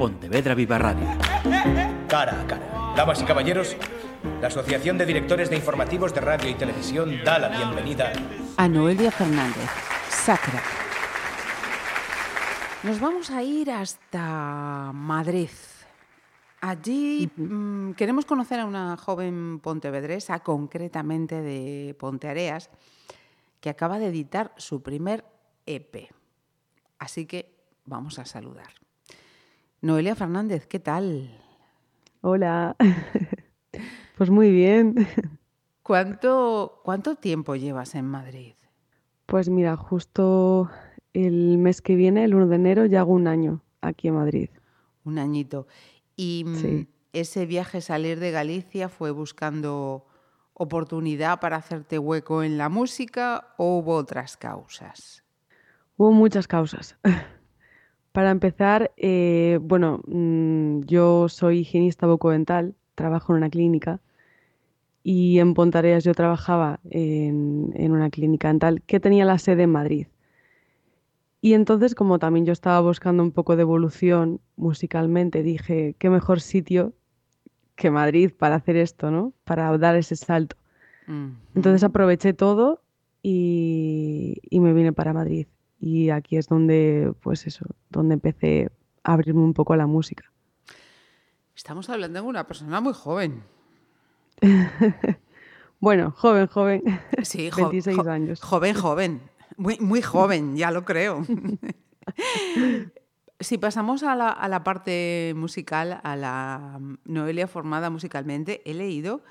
Pontevedra Viva Radio. Cara a cara. Damas y caballeros, la Asociación de Directores de Informativos de Radio y Televisión da la bienvenida a Noelia Fernández, Sacra. Nos vamos a ir hasta Madrid. Allí mm, queremos conocer a una joven pontevedresa, concretamente de Ponteareas, que acaba de editar su primer EP. Así que vamos a saludar. Noelia Fernández, ¿qué tal? Hola, pues muy bien. ¿Cuánto, ¿Cuánto tiempo llevas en Madrid? Pues mira, justo el mes que viene, el 1 de enero, ya hago un año aquí en Madrid. Un añito. Y mm, ese viaje, salir de Galicia, fue buscando oportunidad para hacerte hueco en la música o hubo otras causas? Hubo muchas causas. Para empezar, eh, bueno, mm, yo soy higienista bucodental, trabajo en una clínica y en Pontareas yo trabajaba en, en, una clínica dental que tenía la sede en Madrid. Y entonces, como también yo estaba buscando un poco de evolución musicalmente, dije, qué mejor sitio que Madrid para hacer esto, ¿no? Para dar ese salto. Entonces aproveché todo y, y me vine para Madrid y aquí es donde, pues eso, donde empecé a abrirme un poco a la música. Estamos hablando de una persona muy joven. bueno, joven, joven. Sí, 26 años. Joven, joven. Muy, muy joven, ya lo creo. si pasamos a la, a la, parte musical, a la Noelia formada musicalmente, he leído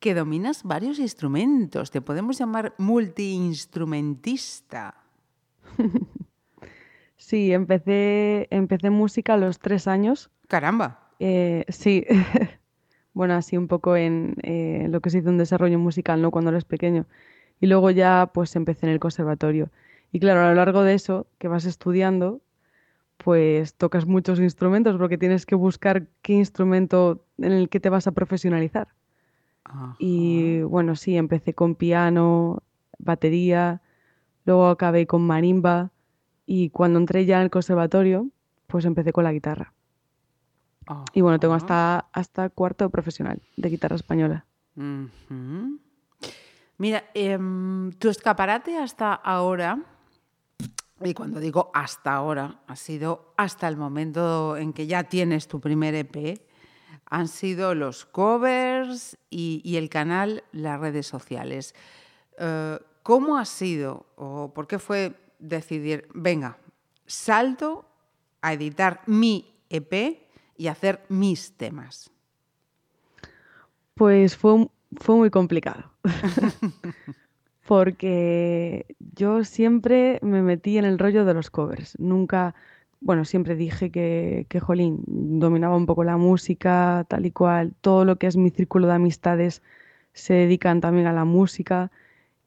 que dominas varios instrumentos. Te podemos llamar multiinstrumentista. sí, empecé, empecé música a los tres años. Caramba. Eh, sí, bueno, así un poco en eh, lo que se dice un desarrollo musical, ¿no? Cuando eres pequeño. Y luego ya pues empecé en el conservatorio. Y claro, a lo largo de eso que vas estudiando, pues tocas muchos instrumentos porque tienes que buscar qué instrumento en el que te vas a profesionalizar. Y bueno, sí, empecé con piano, batería, Luego acabé con marimba y cuando entré ya en el conservatorio, pues empecé con la guitarra. Y bueno, tengo hasta, hasta cuarto profesional de guitarra española. Mira, em, tu escaparate hasta ahora, y cuando digo hasta ahora, ha sido hasta el momento en que ya tienes tu primer EP, han sido los covers y, el canal, las redes sociales. Eh, ¿Cómo ha sido o por qué fue decidir, venga, salto a editar mi EP y hacer mis temas? Pues fue, fue muy complicado. Porque yo siempre me metí en el rollo de los covers. Nunca, bueno, siempre dije que, que, jolín, dominaba un poco la música, tal y cual. Todo lo que es mi círculo de amistades se dedican también a la música.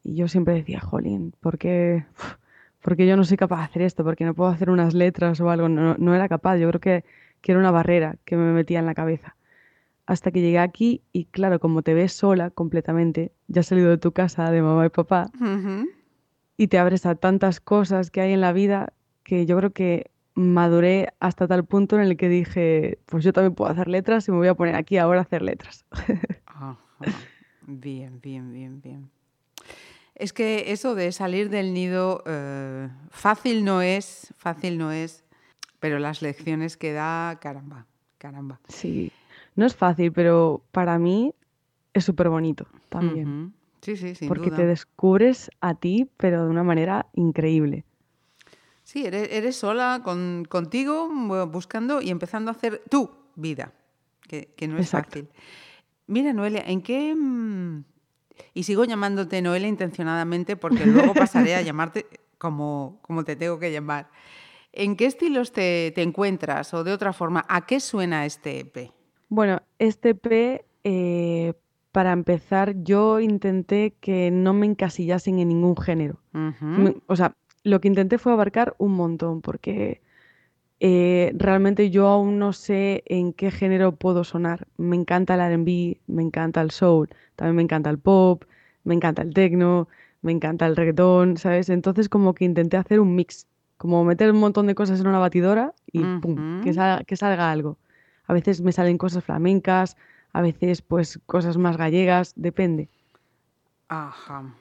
Y yo siempre decía, jolín, ¿por qué, porque yo no soy capaz de hacer esto? porque no puedo hacer unas letras o algo? No, no era capaz, yo creo que, que, era una barrera que me metía en la cabeza. Hasta que llegué aquí y claro, como te ves sola completamente, ya has salido de tu casa de mamá y papá, y te abres a tantas cosas que hay en la vida que yo creo que maduré hasta tal punto en el que dije, pues yo también puedo hacer letras y me voy a poner aquí ahora a hacer letras. Bien, bien, bien, bien. Es que eso de salir del nido eh, fácil no es, fácil no es, pero las lecciones que da, caramba, caramba. Sí, no es fácil, pero para mí es súper bonito también. Sí, sí, sin Porque te descubres a ti, pero de una manera increíble. Sí, eres, sola con, contigo, buscando y empezando a hacer tu vida, que, no es fácil. Mira, Noelia, ¿en qué, mm, y sigo llamándote Noelia intencionadamente porque luego pasaré a llamarte como, como te tengo que llamar. ¿En qué estilos te, encuentras o de otra forma, a qué suena este EP? Bueno, este EP, eh, para empezar, yo intenté que no me encasillasen en ningún género. O sea, lo que intenté fue abarcar un montón porque eh, realmente yo aún no sé en qué género puedo sonar. Me encanta el RB, me encanta el soul, también me encanta el pop, me encanta el techno, me encanta el reggaetón, ¿sabes? Entonces como que intenté hacer un mix como meter un montón de cosas en una batidora y pum, que, que salga algo. A veces me salen cosas flamencas, a veces pues cosas más gallegas, depende. Ajá.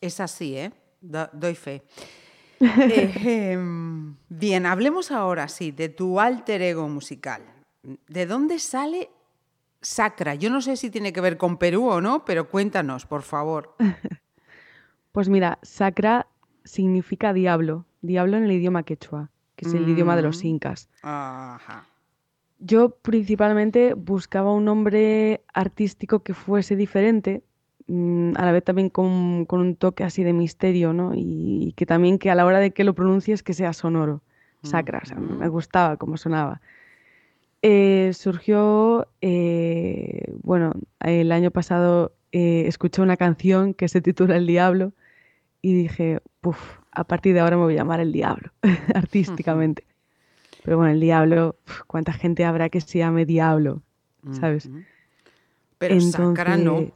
Es así, ¿eh? doy fe. Eh, bien, hablemos ahora sí de tu alter ego musical. ¿De dónde sale Sacra? Yo no sé si tiene que ver con Perú o no, pero cuéntanos, por favor. Pues mira, Sacra significa diablo, diablo en el idioma quechua, que es el idioma de los mm. incas. Ajá. Yo principalmente buscaba un nombre artístico que fuese diferente, mm, a la vez también con, un toque así de misterio, ¿no? Y, que también que a la hora de que lo pronuncies que sea sonoro, sacra, o sea, me gustaba cómo sonaba. Eh, surgió, eh, bueno, el año pasado eh, escuché una canción que se titula El Diablo y dije, puff, a partir de ahora me voy a llamar el diablo, artísticamente. Pero bueno, el diablo, ¿cuánta gente habrá que se llame diablo? ¿Sabes? Pero Sacrano.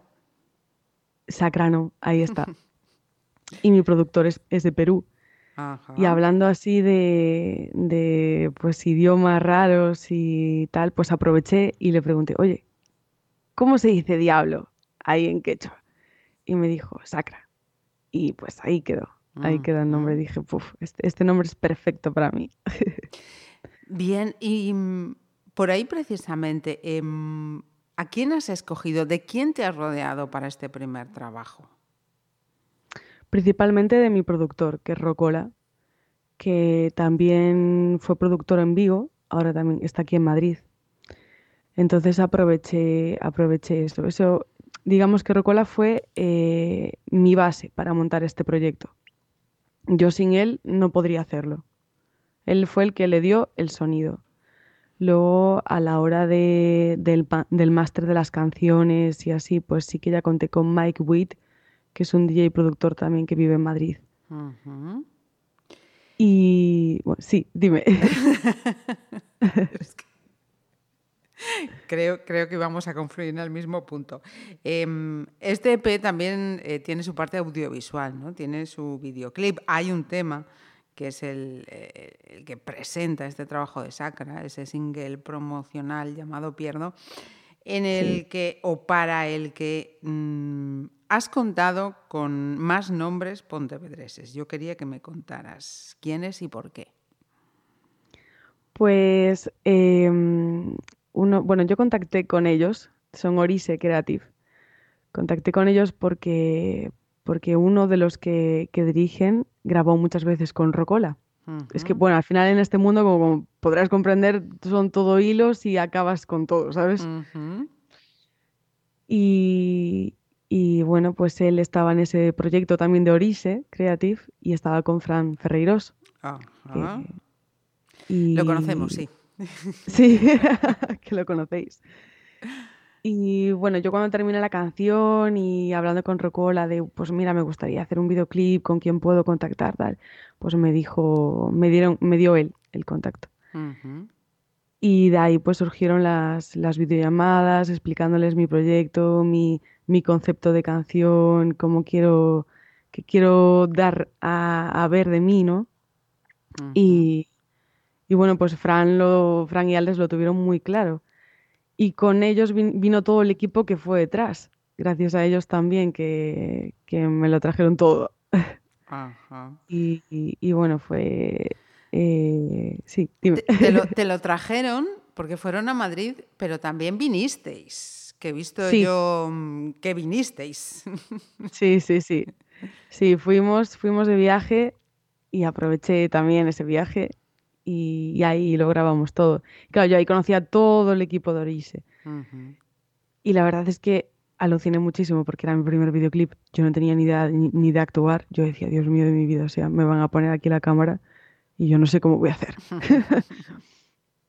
Sacrano, ahí está. y mi productor es, de Perú. Y hablando así de, de, pues idiomas raros y tal, pues aproveché y le pregunté, oye, ¿cómo se dice diablo ahí en quechua? Y me dijo, sacra. Y pues ahí quedó, ahí mm, quedó el nombre. Mm. Dije, Puf, este, este, nombre es perfecto para mí. Bien, y mm, por ahí precisamente, em, ¿a quién has escogido? ¿De quién te has rodeado para este primer trabajo? Principalmente de mi productor, que es Rocola, que también fue productor en Vigo, ahora también está aquí en Madrid. Entonces aproveché, aproveché eso. Eso digamos que Rocola fue eh, mi base para montar este proyecto. Yo sin él no podría hacerlo. Él fue el que le dio el sonido. Luego, a la hora del, del máster de las canciones y así, pues sí que ya conté con Mike Witt, que es un DJ y productor también que vive en Madrid. Y bueno, sí, dime. creo, creo que vamos a confluir en el mismo punto. Em, este EP también eh, tiene su parte audiovisual, ¿no? tiene su videoclip. Hay un tema que es el, eh, que presenta este trabajo de Sacra, ese single promocional llamado Pierdo, en el que, o para el que mm, has contado con más nombres pontevedreses. Yo quería que me contaras quiénes y por qué. Pues em, bueno, yo contacté con ellos, son Orise Creative. Contacté con ellos porque, porque uno de los que, dirigen grabó muchas veces con Rocola. Es que, bueno, al final en este mundo, como, podrás comprender, son todo hilos y acabas con todo, ¿sabes? y, y, bueno, pues él estaba en ese proyecto también de Orise Creative y estaba con Fran Ferreiros. Lo conocemos, sí. Sí, que lo conocéis. Y bueno, yo cuando terminé la canción y hablando con Rocola de, pues mira, me gustaría hacer un videoclip, con quién puedo contactar, tal, pues me dijo, me dieron, me dio él el contacto. Y de ahí pues surgieron las, las videollamadas, explicándoles mi proyecto, mi, mi concepto de canción, cómo quiero, que quiero dar a, ver de mí, ¿no? Y, y bueno, pues Fran, lo, Fran y Aldes lo tuvieron muy claro. Y con ellos vino todo el equipo que fue detrás. Gracias a ellos también que, me lo trajeron todo. Ajá. Y, bueno, fue... Eh, sí, dime. Te, lo, trajeron porque fueron a Madrid, pero también vinisteis. Que he visto yo mm, que vinisteis. Sí, sí, sí. Sí, fuimos, fuimos de viaje y aproveché también ese viaje y, ahí lo grabamos todo. Claro, yo ahí conocía todo el equipo de Orise. Y la verdad es que aluciné muchísimo porque era mi primer videoclip. Yo no tenía ni idea ni, de actuar. Yo decía, Dios mío de mi vida, o sea, me van a poner aquí la cámara y yo no sé cómo voy a hacer.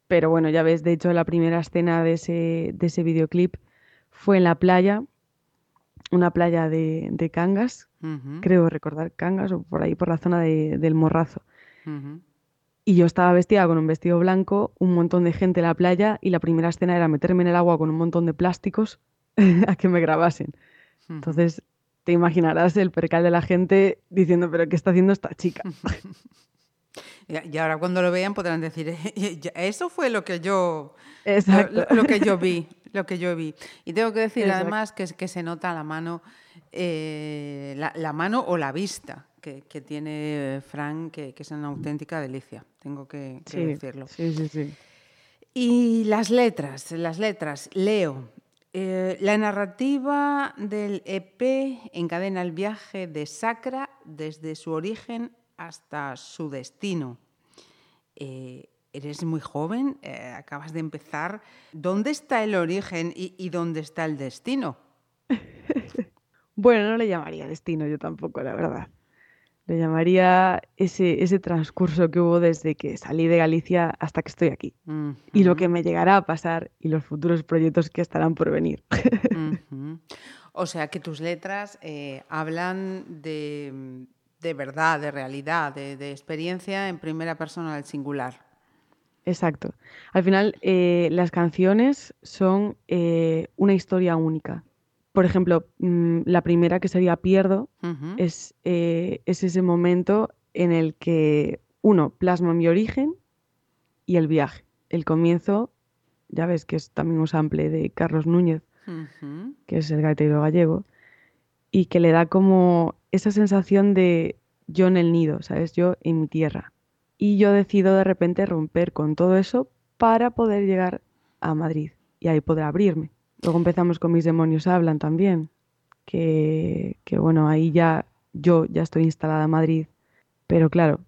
Pero bueno, ya ves, de hecho la primera escena de ese, de ese videoclip fue en la playa, una playa de, Cangas, creo recordar Cangas o por ahí por la zona del Morrazo. Y yo estaba vestida con un vestido blanco, un montón de gente en la playa y la primera escena era meterme en el agua con un montón de plásticos a que me grabasen. Entonces, te imaginarás el percal de la gente diciendo, pero ¿qué está haciendo esta chica? Y ahora cuando lo vean podrán decir, eso fue lo que yo, lo, que yo vi, lo que yo vi. Y tengo que decir además que, que se nota la mano, eh, la, mano o la vista que, tiene Frank, que, es una auténtica delicia, tengo que, decirlo. Sí, sí, sí. Y las letras, las letras, leo. Eh, la narrativa del EP encadena el viaje de Sacra desde su origen hasta su destino. Eh, eres muy joven, eh, acabas de empezar. ¿Dónde está el origen y, dónde está el destino? bueno, no le llamaría destino yo tampoco, la verdad. Le llamaría ese, ese transcurso que hubo desde que salí de Galicia hasta que estoy aquí. Y lo que me llegará a pasar y los futuros proyectos que estarán por venir. O sea que tus letras eh, hablan de, de verdad, de realidad, de, experiencia en primera persona del singular. Exacto. Al final, eh, las canciones son eh, una historia única. Por ejemplo, mm, la primera que sería Pierdo es, eh, es ese momento en el que uno plasma mi origen y el viaje. El comienzo, ya ves que es también un sample de Carlos Núñez, que es el gaitero gallego, y que le da como esa sensación de yo en el nido, ¿sabes? Yo en mi tierra. Y yo decido de repente romper con todo eso para poder llegar a Madrid y ahí poder abrirme. Luego empezamos con Mis demonios hablan también, que, que bueno, ahí ya yo ya estoy instalada en Madrid, pero claro,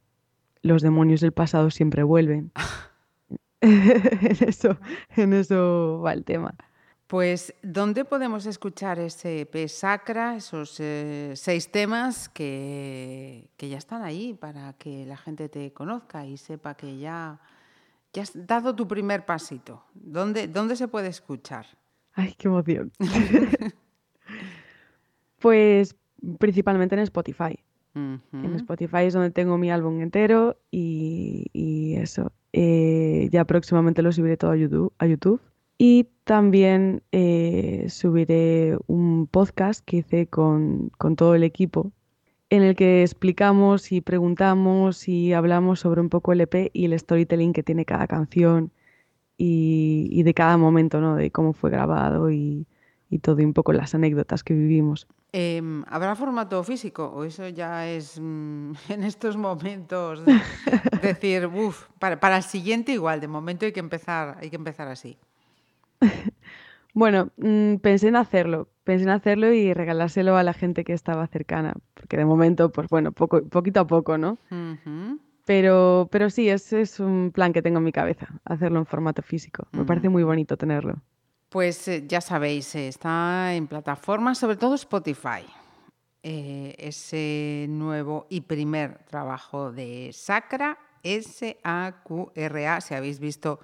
los demonios del pasado siempre vuelven. en, eso, va el tema. Pues, ¿dónde podemos escuchar ese P Sacra, esos eh, seis temas que, ya están ahí para que la gente te conozca y sepa que ya, ya has dado tu primer pasito? ¿Dónde, dónde se puede escuchar? Ay, qué emoción. pues principalmente en Spotify. En Spotify es donde tengo mi álbum entero y, eso. Eh, ya próximamente lo subiré todo a YouTube. A YouTube y también eh, subiré un podcast que hice con, todo el equipo en el que explicamos y preguntamos y hablamos sobre un poco el EP y el storytelling que tiene cada canción y, de cada momento, ¿no? De cómo fue grabado y, todo, y un poco las anécdotas que vivimos. Em, ¿Habrá formato físico o eso ya es mm, en estos momentos decir, uff, para, para el siguiente igual, de momento hay que empezar, hay que empezar así? Bueno, mm, pensé en hacerlo, pensé en hacerlo y regalárselo a la gente que estaba cercana, porque de momento, pues bueno, poco, poquito a poco, ¿no? Pero, pero sí, ese es un plan que tengo en mi cabeza, hacerlo en formato físico. Me parece muy bonito tenerlo. Pues eh, ya sabéis, eh, está en plataformas, sobre todo Spotify. Eh, ese nuevo y primer trabajo de Sacra, S-A-Q-R-A, si habéis visto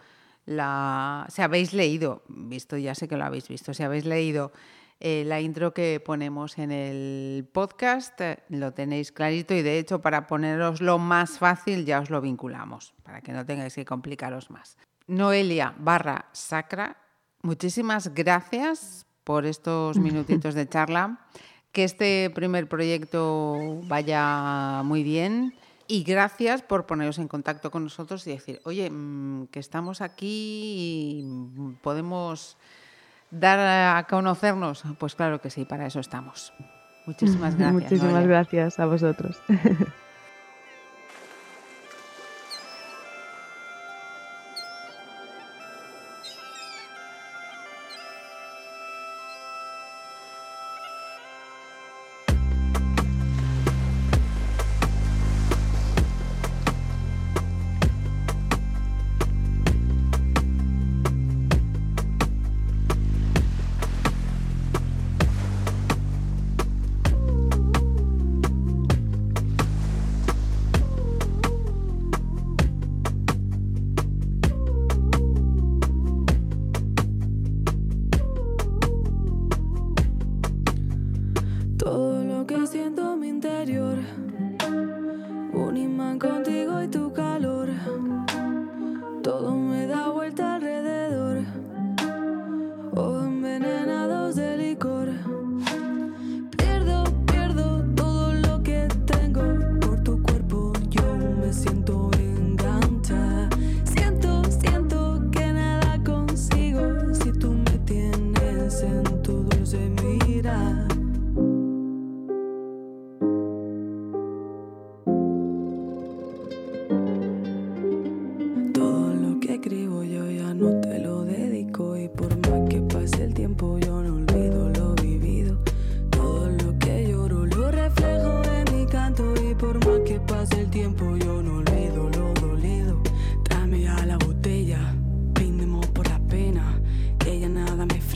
la, si habéis leído, visto ya sé que lo habéis visto, si habéis leído eh, la intro que ponemos en el podcast, eh, lo tenéis clarito y de hecho para poneros lo más fácil ya os lo vinculamos, para que no tengáis que complicaros más. Noelia barra Sacra, muchísimas gracias por estos minutitos de charla. Que este primer proyecto vaya muy bien y gracias por poneros en contacto con nosotros y decir, oye, mm, que estamos aquí y podemos dar a conocernos. Pues claro que sí, para eso estamos. Muchísimas gracias. Muchísimas gracias a vosotros.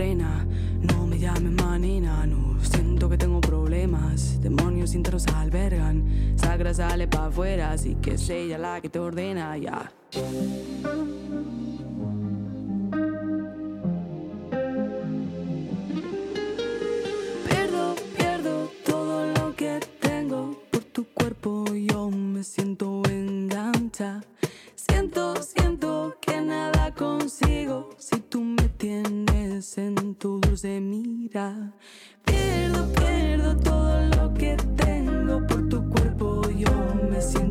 No me llames manina, no siento que tengo problemas. Demonios internos albergan, sagra sale pa' afuera, así que es la que te ordena ya. Mira. Pierdo, pierdo todo lo que tengo por tu cuerpo. Yo me siento